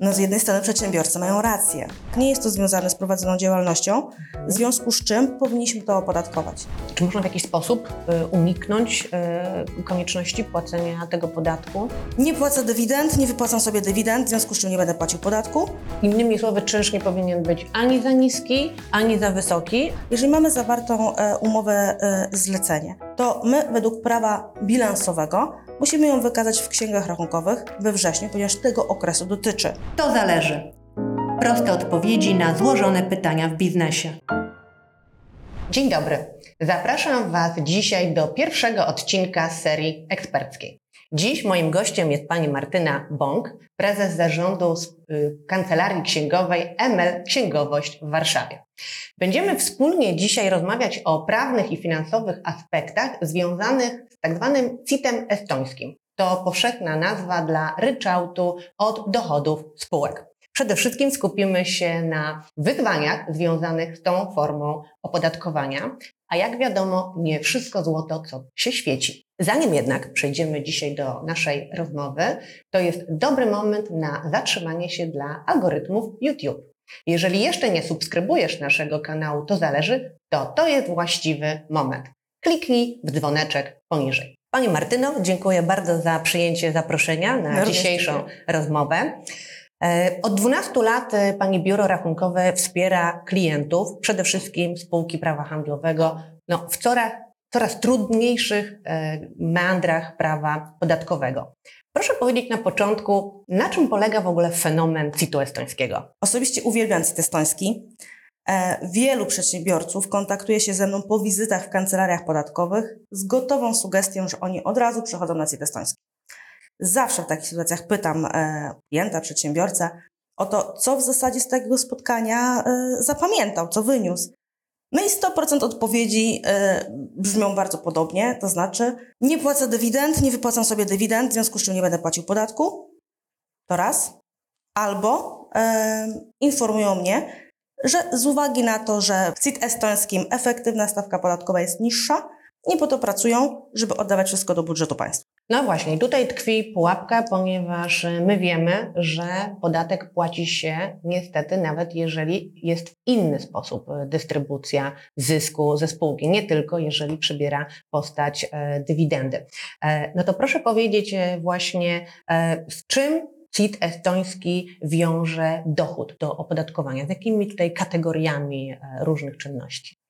No z jednej strony przedsiębiorcy mają rację. Nie jest to związane z prowadzoną działalnością, w związku z czym powinniśmy to opodatkować. Czy można w jakiś sposób y, uniknąć y, konieczności płacenia tego podatku? Nie płacę dywidend, nie wypłacam sobie dywidend, w związku z czym nie będę płacił podatku. Innymi słowy, czynsz nie powinien być ani za niski, ani za wysoki. Jeżeli mamy zawartą e, umowę e, zlecenie, to my według prawa bilansowego musimy ją wykazać w księgach rachunkowych we wrześniu, ponieważ tego okresu dotyczy. To zależy. Proste odpowiedzi na złożone pytania w biznesie. Dzień dobry. Zapraszam Was dzisiaj do pierwszego odcinka serii eksperckiej. Dziś moim gościem jest pani Martyna Bąk, prezes zarządu y, Kancelarii Księgowej ML Księgowość w Warszawie. Będziemy wspólnie dzisiaj rozmawiać o prawnych i finansowych aspektach związanych tak zwanym CIT-em estońskim. To powszechna nazwa dla ryczałtu od dochodów spółek. Przede wszystkim skupimy się na wyzwaniach związanych z tą formą opodatkowania, a jak wiadomo, nie wszystko złoto, co się świeci. Zanim jednak przejdziemy dzisiaj do naszej rozmowy, to jest dobry moment na zatrzymanie się dla algorytmów YouTube. Jeżeli jeszcze nie subskrybujesz naszego kanału, to zależy, to to jest właściwy moment. Kliknij w dzwoneczek poniżej. Pani Martyno, dziękuję bardzo za przyjęcie zaproszenia na Również dzisiejszą dziękuję. rozmowę. E, Od 12 lat e, Pani Biuro Rachunkowe wspiera klientów, przede wszystkim spółki prawa handlowego, no, w coraz, coraz trudniejszych e, meandrach prawa podatkowego. Proszę powiedzieć na początku, na czym polega w ogóle fenomen CIT-u estońskiego? Osobiście uwielbiam CIT estoński. E, Wielu przedsiębiorców kontaktuje się ze mną po wizytach w kancelariach podatkowych z gotową sugestią, że oni od razu przechodzą na CIT estoński. Zawsze w takich sytuacjach pytam e, klienta, przedsiębiorcę o to, co w zasadzie z takiego spotkania e, zapamiętał, co wyniósł. No i 100% odpowiedzi brzmią bardzo podobnie, to znaczy nie płacę dywidend, nie wypłacam sobie dywidend, w związku z czym nie będę płacił podatku. To raz. Albo informują mnie, że z uwagi na to, że w CIT estońskim efektywna stawka podatkowa jest niższa, nie po to pracują, żeby oddawać wszystko do budżetu państwa. No właśnie, tutaj tkwi pułapka, ponieważ my wiemy, że podatek płaci się niestety nawet jeżeli jest w inny sposób e, dystrybucja zysku ze spółki, nie tylko jeżeli przybiera postać e, dywidendy. E, No to proszę powiedzieć właśnie, z czym CIT estoński wiąże dochód do opodatkowania, z jakimi tutaj kategoriami e, różnych czynności?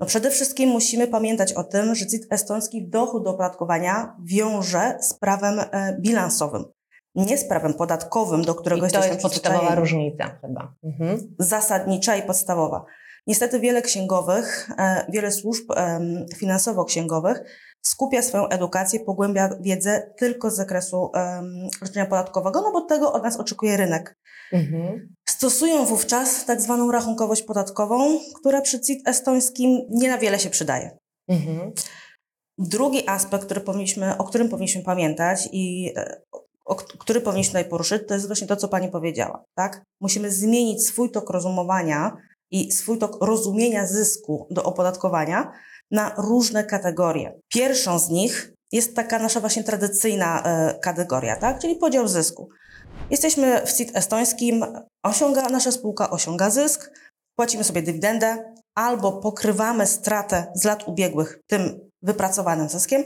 No przede wszystkim musimy pamiętać o tym, że CIT estoński dochód do opodatkowania wiąże z prawem e, bilansowym, nie z prawem podatkowym, do którego I to jesteśmy jest podstawowa różnica chyba. Mhm. zasadnicza i podstawowa. Niestety wiele księgowych, e, wiele służb finansowo-księgowych skupia swoją edukację, pogłębia wiedzę tylko z zakresu em, roszczenia podatkowego, no bo tego od nas oczekuje rynek. Mhm. Stosują wówczas tak zwaną rachunkowość podatkową, która przy CIT estońskim nie na wiele się przydaje. Mhm. Drugi aspekt, który powinniśmy, o którym powinniśmy pamiętać i e, o, który powinniśmy tutaj poruszyć, to jest właśnie to, co Pani powiedziała. Tak? Musimy zmienić swój tok rozumowania i swój tok rozumienia zysku do opodatkowania na różne kategorie. Pierwszą z nich jest taka nasza właśnie tradycyjna e, kategoria, tak? czyli podział zysku. Jesteśmy w CIT estońskim, osiąga, nasza spółka osiąga zysk, płacimy sobie dywidendę albo pokrywamy stratę z lat ubiegłych tym wypracowanym zyskiem,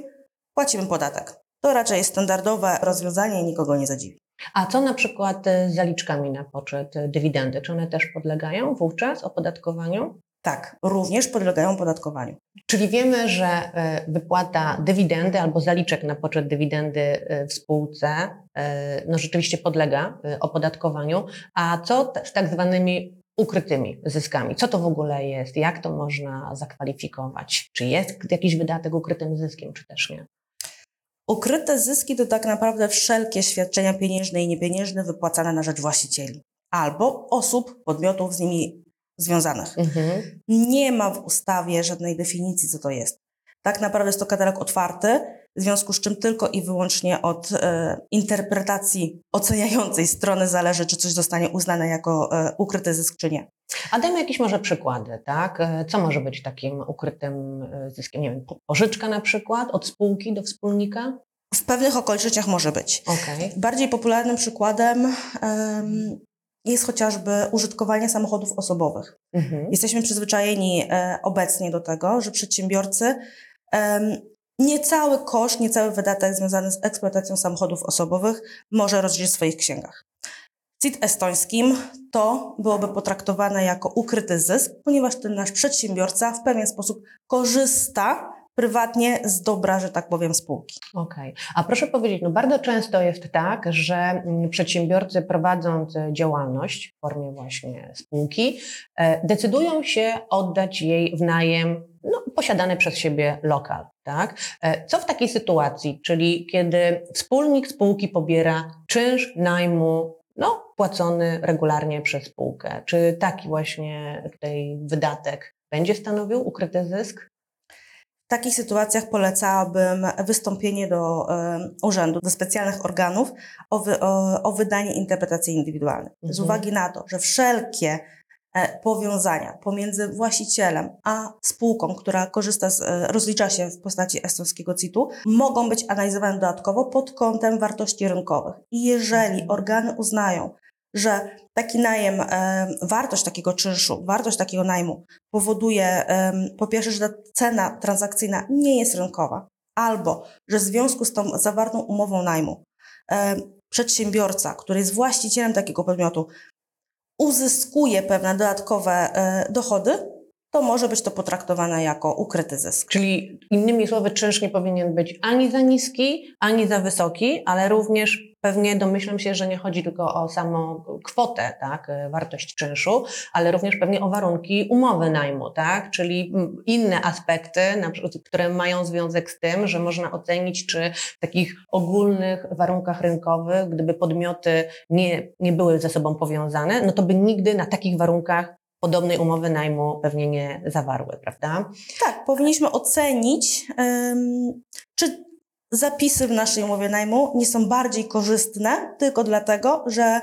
płacimy podatek. To raczej jest standardowe rozwiązanie i nikogo nie zadziwi. A co na przykład e, z zaliczkami na poczet e, dywidendy? Czy one też podlegają wówczas opodatkowaniu? Tak, również podlegają opodatkowaniu. Czyli wiemy, że e, wypłata dywidendy albo zaliczek na poczet dywidendy w spółce no rzeczywiście podlega opodatkowaniu. A co z tak zwanymi ukrytymi zyskami? Co to w ogóle jest? Jak to można zakwalifikować? Czy jest jakiś wydatek ukrytym zyskiem, czy też nie? Ukryte zyski to tak naprawdę wszelkie świadczenia pieniężne i niepieniężne wypłacane na rzecz właścicieli albo osób, podmiotów z nimi związanych. Mhm. Nie ma w ustawie żadnej definicji, co to jest. Tak naprawdę jest to katalog otwarty, w związku z czym tylko i wyłącznie od e, interpretacji oceniającej strony zależy, czy coś zostanie uznane jako e, ukryty zysk, czy nie. A dajmy jakieś może przykłady, tak? E, Co może być takim ukrytym e, zyskiem? Nie wiem, po- pożyczka na przykład od spółki do wspólnika? w pewnych okolicznościach może być. Okej. Bardziej popularnym przykładem em, jest chociażby użytkowanie samochodów osobowych. Mhm. Jesteśmy przyzwyczajeni e, obecnie do tego, że przedsiębiorcy em, niecały koszt, niecały wydatek związany z eksploatacją samochodów osobowych może rozliczyć w swoich księgach. CIT estońskim to byłoby potraktowane jako ukryty zysk, ponieważ ten nasz przedsiębiorca w pewien sposób korzysta prywatnie z dobra, że tak powiem, spółki. Okej. A proszę powiedzieć, no bardzo często jest tak, że mm, przedsiębiorcy prowadząc e, działalność w formie właśnie spółki, e, decydują się oddać jej w najem no, posiadany przez siebie lokal. Tak? E, Co w takiej sytuacji, czyli kiedy wspólnik spółki pobiera czynsz najmu no, płacony regularnie przez spółkę? Czy taki właśnie tutaj wydatek będzie stanowił ukryty zysk? W takich sytuacjach polecałabym wystąpienie do urzędu, do specjalnych organów o, wy, o, o wydanie interpretacji indywidualnej. Z Mhm. uwagi na to, że wszelkie e, powiązania pomiędzy właścicielem a spółką, która korzysta z, e, rozlicza się w postaci estońskiego CIT-u, mogą być analizowane dodatkowo pod kątem wartości rynkowych. I jeżeli Mhm. organy uznają, że taki najem, e, wartość takiego czynszu, wartość takiego najmu powoduje po pierwsze, że ta cena transakcyjna nie jest rynkowa, albo że w związku z tą zawartą umową najmu em, przedsiębiorca, który jest właścicielem takiego podmiotu, uzyskuje pewne dodatkowe e, dochody, to może być to potraktowane jako ukryty zysk. Czyli innymi słowy, czynsz nie powinien być ani za niski, ani za wysoki, ale również pewnie domyślam się, że nie chodzi tylko o samą kwotę, tak, e, wartość czynszu, ale również pewnie o warunki umowy najmu, tak, czyli mm, inne aspekty, na przykład, które mają związek z tym, że można ocenić, czy w takich ogólnych warunkach rynkowych, gdyby podmioty nie, nie były ze sobą powiązane, no to by nigdy na takich warunkach podobnej umowy najmu pewnie nie zawarły, prawda? Tak, powinniśmy ocenić, czy zapisy w naszej umowie najmu nie są bardziej korzystne tylko dlatego, że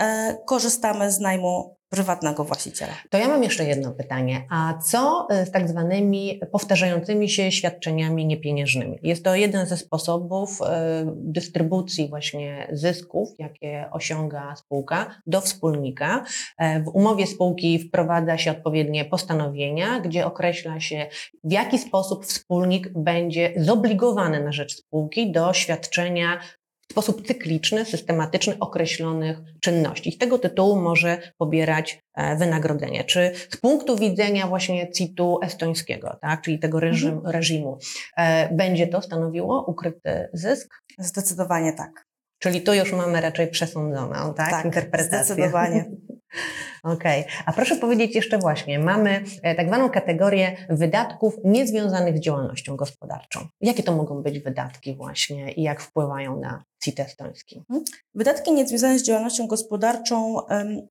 e, korzystamy z najmu prywatnego właściciela. To ja mam jeszcze jedno pytanie. A co y, z tak zwanymi powtarzającymi się świadczeniami niepieniężnymi? Jest to jeden ze sposobów y, dystrybucji właśnie zysków, jakie osiąga spółka do wspólnika. E, W umowie spółki wprowadza się odpowiednie postanowienia, gdzie określa się, w jaki sposób wspólnik będzie zobligowany na rzecz spółki do świadczenia w sposób cykliczny, systematyczny określonych czynności. Z tego tytułu może pobierać e, wynagrodzenie. Czy z punktu widzenia właśnie CIT-u estońskiego, tak, czyli tego reżim, reżimu, e, będzie to stanowiło ukryty zysk? Zdecydowanie tak. Czyli tu już mamy raczej przesądzoną, tak, Tak, interpretację. zdecydowanie. Okej, a proszę powiedzieć jeszcze właśnie, mamy e, tak zwaną kategorię wydatków niezwiązanych z działalnością gospodarczą. Jakie to mogą być wydatki właśnie i jak wpływają na CIT estoński? Wydatki niezwiązane z działalnością gospodarczą,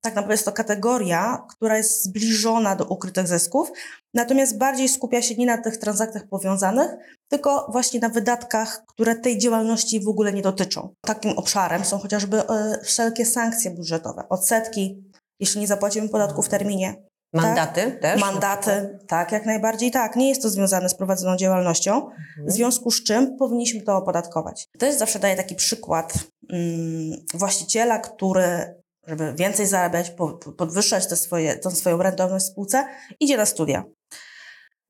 tak naprawdę jest to kategoria, która jest zbliżona do ukrytych zysków, natomiast bardziej skupia się nie na tych transakcjach powiązanych, tylko właśnie na wydatkach, które tej działalności w ogóle nie dotyczą. Takim obszarem są chociażby e, wszelkie sankcje budżetowe, odsetki, jeśli nie zapłacimy podatku w terminie, Mandaty też? na mandaty, tak, jak najbardziej tak. Nie jest to związane z prowadzoną działalnością, przykład? w Mhm. związku z czym powinniśmy to opodatkować. To jest zawsze daje taki przykład mm, właściciela, który, żeby więcej zarabiać, po, po- podwyższać te swoje, tą swoją rentowność w spółce, idzie na studia.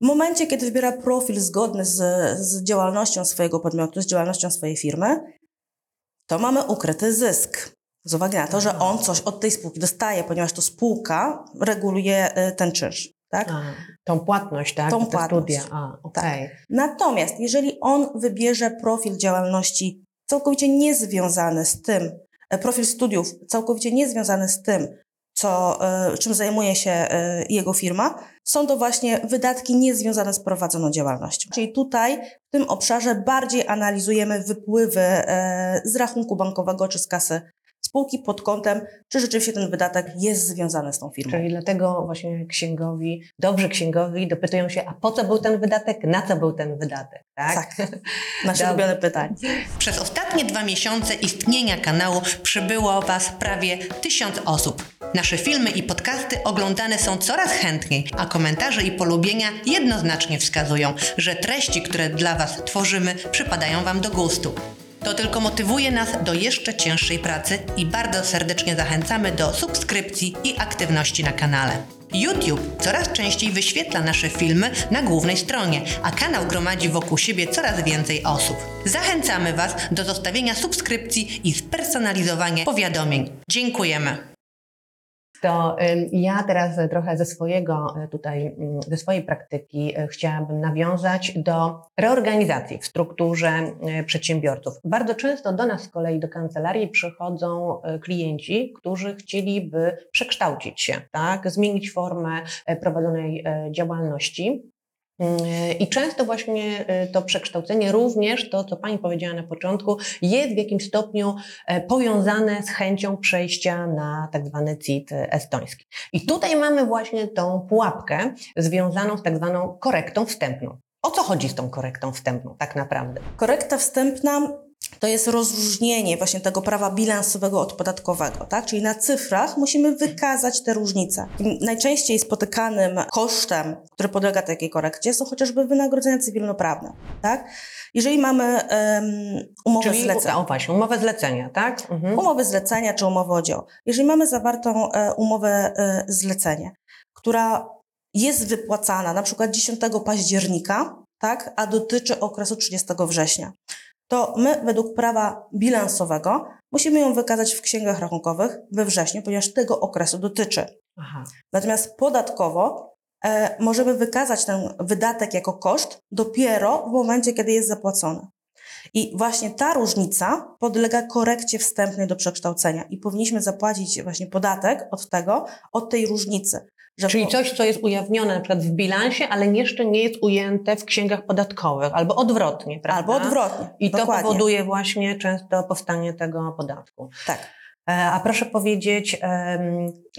W momencie, kiedy wybiera profil zgodny z, z działalnością swojego podmiotu, z działalnością swojej firmy, to mamy ukryty zysk. Z uwagi na to, że on coś od tej spółki dostaje, ponieważ to spółka reguluje y, ten czynsz. Tak? A, tą płatność, tak? Tą Te płatność. studia. A, okej. Natomiast jeżeli on wybierze profil działalności całkowicie niezwiązany z tym, e, profil studiów całkowicie niezwiązany z tym, co, e, czym zajmuje się e, jego firma, są to właśnie wydatki niezwiązane z prowadzoną działalnością. Czyli tutaj w tym obszarze bardziej analizujemy wypływy z rachunku bankowego czy z kasy spółki pod kątem, czy rzeczywiście ten wydatek jest związany z tą firmą. Czyli dlatego właśnie księgowi, dobrzy księgowi dopytują się, a po co był ten wydatek, na co był ten wydatek, tak? Tak. Nasze Dobrze. ulubione pytanie. Przez ostatnie dwa miesiące istnienia kanału przybyło Was prawie tysiąc osób. Nasze filmy i podcasty oglądane są coraz chętniej, a komentarze i polubienia jednoznacznie wskazują, że treści, które dla Was tworzymy, przypadają Wam do gustu. To tylko motywuje nas do jeszcze cięższej pracy i bardzo serdecznie zachęcamy do subskrypcji i aktywności na kanale. YouTube coraz częściej wyświetla nasze filmy na głównej stronie, a kanał gromadzi wokół siebie coraz więcej osób. Zachęcamy Was do zostawienia subskrypcji i spersonalizowania powiadomień. Dziękujemy. To ja teraz trochę ze swojego y, tutaj, ym, ze swojej praktyki y, chciałabym nawiązać do reorganizacji w strukturze y, przedsiębiorców. Bardzo często do nas z kolei do kancelarii przychodzą klienci, którzy chcieliby przekształcić się, tak, zmienić formę prowadzonej działalności. Y, I często właśnie y, to przekształcenie, również to, co Pani powiedziała na początku, jest w jakimś stopniu e, powiązane z chęcią przejścia na tak zwany CIT estoński. I tutaj mamy właśnie tą pułapkę związaną z tak zwaną korektą wstępną. O co chodzi z tą korektą wstępną tak naprawdę? Korekta wstępna to jest rozróżnienie właśnie tego prawa bilansowego od podatkowego, tak? Czyli na cyfrach musimy wykazać te różnice. Najczęściej spotykanym kosztem, który podlega takiej korekcie, są chociażby wynagrodzenia cywilnoprawne, tak? Jeżeli mamy um, umowę Czyli zlecenia, o, właśnie, umowę zlecenia, tak? Mhm. umowę zlecenia czy umowę o dzieło. Jeżeli mamy zawartą e, umowę e, zlecenie, która jest wypłacana na przykład 10 października, tak, a dotyczy okresu 30 września, to my według prawa bilansowego musimy ją wykazać w księgach rachunkowych we wrześniu, ponieważ tego okresu dotyczy. Aha. Natomiast podatkowo e, możemy wykazać ten wydatek jako koszt dopiero w momencie, kiedy jest zapłacony. I właśnie ta różnica podlega korekcie wstępnej do przekształcenia i powinniśmy zapłacić właśnie podatek od tego, od tej różnicy. Że Czyli coś, co jest ujawnione na przykład w bilansie, ale jeszcze nie jest ujęte w księgach podatkowych, albo odwrotnie, prawda? Albo odwrotnie. I to dokładnie. powoduje właśnie często powstanie tego podatku. Tak. E, A proszę powiedzieć,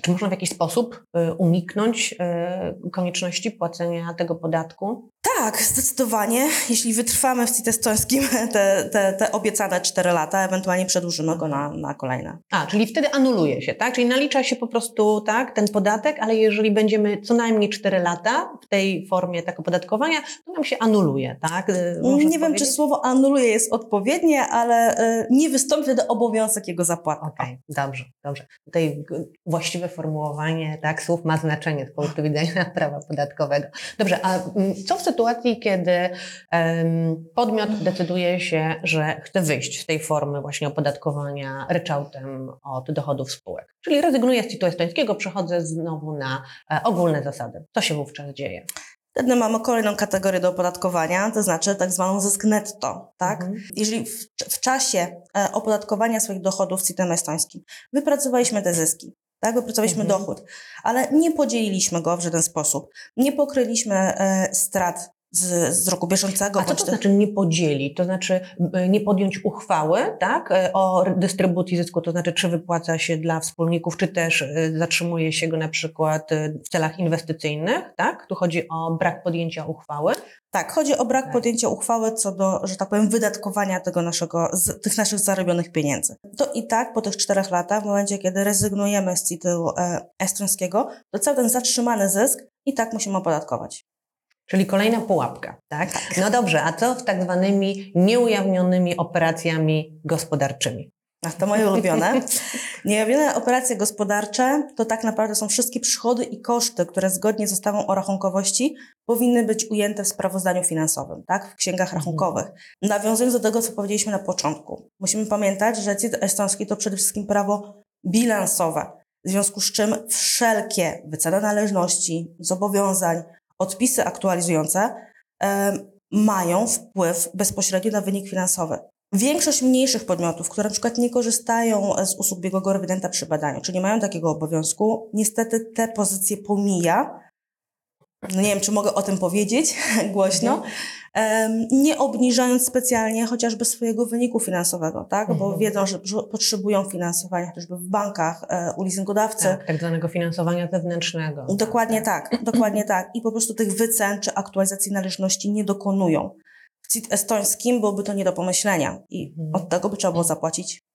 czy można w jakiś sposób e, uniknąć e, konieczności płacenia tego podatku? Tak, zdecydowanie. Jeśli wytrwamy w CIT estońskim te, te, te obiecane 4 lata, ewentualnie przedłużymy go na, na kolejne. A, czyli wtedy anuluje się, tak? Czyli nalicza się po prostu tak, ten podatek, ale jeżeli będziemy co najmniej 4 lata w tej formie tak opodatkowania, to nam się anuluje, tak? Można Nie wiem, czy słowo anuluje jest odpowiednie, ale y, nie wystąpi wtedy obowiązek jego zapłaty. Okej, dobrze, dobrze. Tutaj właściwe formułowanie tak, słów ma znaczenie z punktu widzenia prawa podatkowego. Dobrze, a mm, co w sytuacji, kiedy em, podmiot decyduje się, że chce wyjść z tej formy właśnie opodatkowania ryczałtem od dochodów spółek? Czyli rezygnuję z CIT-u estońskiego, przechodzę znowu na e, ogólne zasady. Co się wówczas dzieje? Wtedy mamy kolejną kategorię do opodatkowania, to znaczy tak zwaną zysk netto. Tak? Mhm. Jeżeli w, w czasie e, opodatkowania swoich dochodów CIT-em estońskim wypracowaliśmy te zyski, tak? wypracowaliśmy Mhm. dochód, ale nie podzieliliśmy go w żaden sposób, nie pokryliśmy e, strat z, z roku bieżącego. A co to znaczy nie podzielić? To znaczy y, nie podjąć uchwały tak, y, o dystrybucji zysku, to znaczy czy wypłaca się dla wspólników, czy też y, zatrzymuje się go na przykład w celach inwestycyjnych, tak? Tu chodzi o brak podjęcia uchwały. Tak, chodzi o brak Tak. podjęcia uchwały co do, że tak powiem, wydatkowania tego naszego, z, tych naszych zarobionych pieniędzy. To i tak po tych czterech latach, w momencie, kiedy rezygnujemy z CIT-u e, estońskiego, to cały ten zatrzymany zysk i tak musimy opodatkować. Czyli kolejna pułapka, tak? No dobrze, a co z tak zwanymi nieujawnionymi operacjami gospodarczymi? Ach, to moje ulubione. Niejawnione operacje gospodarcze to tak naprawdę są wszystkie przychody i koszty, które zgodnie z ustawą o rachunkowości powinny być ujęte w sprawozdaniu finansowym, tak, w księgach rachunkowych. Nawiązując do tego, co powiedzieliśmy na początku, musimy pamiętać, że CIT estoński to przede wszystkim prawo bilansowe, w związku z czym wszelkie wyceny należności, zobowiązań, odpisy aktualizujące em, mają wpływ bezpośrednio na wynik finansowy. Większość mniejszych podmiotów, które na przykład nie korzystają z usług biegłego rewidenta przy badaniu, czy nie mają takiego obowiązku, niestety te pozycje pomija. No nie wiem, czy mogę o tym powiedzieć głośno, em, nie obniżając specjalnie chociażby swojego wyniku finansowego, tak? Bo Mhm. wiedzą, że potrzebują finansowania chociażby w bankach, e, u leasingodawcy. Tak, tak zwanego finansowania zewnętrznego. Dokładnie tak, dokładnie tak. I po prostu tych wycen czy aktualizacji należności nie dokonują. CIT estońskim byłoby to nie do pomyślenia i Mhm. od tego by trzeba było zapłacić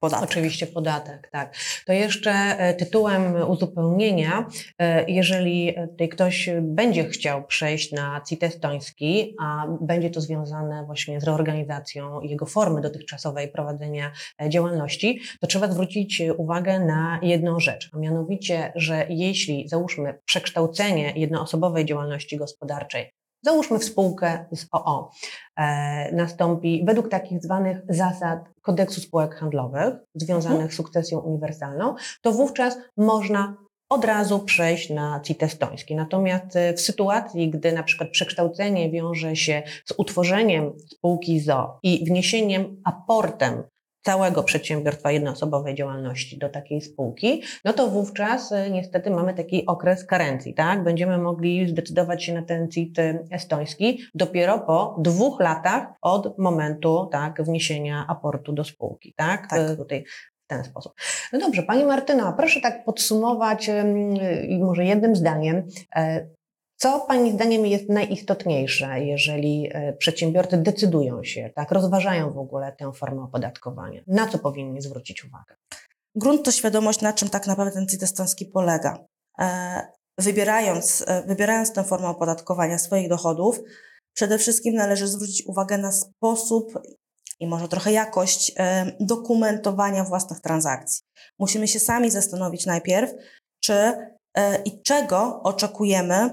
podatek. Oczywiście podatek, tak. To jeszcze e, tytułem uzupełnienia, e, jeżeli tutaj ktoś będzie chciał przejść na CIT estoński, a będzie to związane właśnie z reorganizacją jego formy dotychczasowej prowadzenia e, działalności, to trzeba zwrócić uwagę na jedną rzecz, a mianowicie, że jeśli załóżmy przekształcenie jednoosobowej działalności gospodarczej załóżmy w spółkę z OO, e, nastąpi według takich zwanych zasad kodeksu spółek handlowych związanych mhm. z sukcesją uniwersalną, to wówczas można od razu przejść na CIT estoński. Natomiast e, w sytuacji, gdy na przykład przekształcenie wiąże się z utworzeniem spółki ZO i wniesieniem aportem całego przedsiębiorstwa jednoosobowej działalności do takiej spółki, no to wówczas e, niestety mamy taki okres karencji, tak? Będziemy mogli zdecydować się na ten CIT estoński dopiero po dwóch latach od momentu, tak, wniesienia aportu do spółki, tak? tak. E, tutaj w ten sposób. No dobrze, Pani Martyna, proszę tak podsumować może jednym zdaniem, e, co Pani zdaniem jest najistotniejsze, jeżeli e, przedsiębiorcy decydują się, tak, rozważają w ogóle tę formę opodatkowania? Na co powinni zwrócić uwagę? Grunt to świadomość, na czym tak naprawdę ten CIT estoński polega. E, wybierając, e, wybierając tę formę opodatkowania swoich dochodów, przede wszystkim należy zwrócić uwagę na sposób i może trochę jakość dokumentowania własnych transakcji. Musimy się sami zastanowić najpierw, czy i czego oczekujemy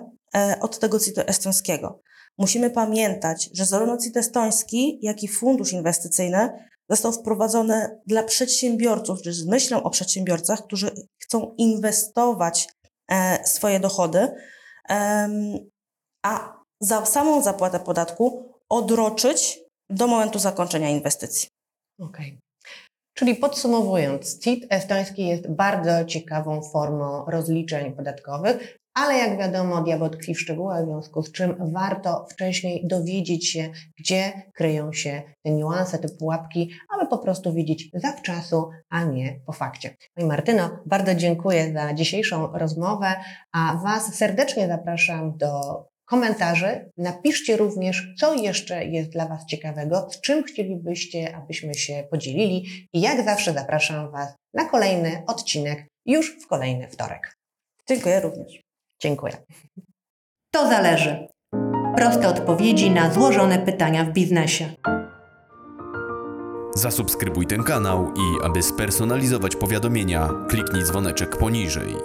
od tego CIT estońskiego. Musimy pamiętać, że zarówno CIT estoński, jak i fundusz inwestycyjny został wprowadzony dla przedsiębiorców, czy z myślą o przedsiębiorcach, którzy chcą inwestować e, swoje dochody, a za samą zapłatę podatku odroczyć do momentu zakończenia inwestycji. Okej. Okay. Czyli podsumowując, CIT estoński jest bardzo ciekawą formą rozliczeń podatkowych, ale jak wiadomo, diabeł tkwi w szczegółach, w związku z czym warto wcześniej dowiedzieć się, gdzie kryją się te niuanse, te pułapki, aby po prostu wiedzieć zawczasu, a nie po fakcie. No i Martyno, bardzo dziękuję za dzisiejszą rozmowę, a Was serdecznie zapraszam do komentarzy. Napiszcie również, co jeszcze jest dla Was ciekawego, z czym chcielibyście, abyśmy się podzielili. I jak zawsze zapraszam Was na kolejny odcinek już w kolejny wtorek. Dziękuję również. Dziękuję. To zależy. Proste odpowiedzi na złożone pytania w biznesie. Zasubskrybuj ten kanał i aby spersonalizować powiadomienia, kliknij dzwoneczek poniżej.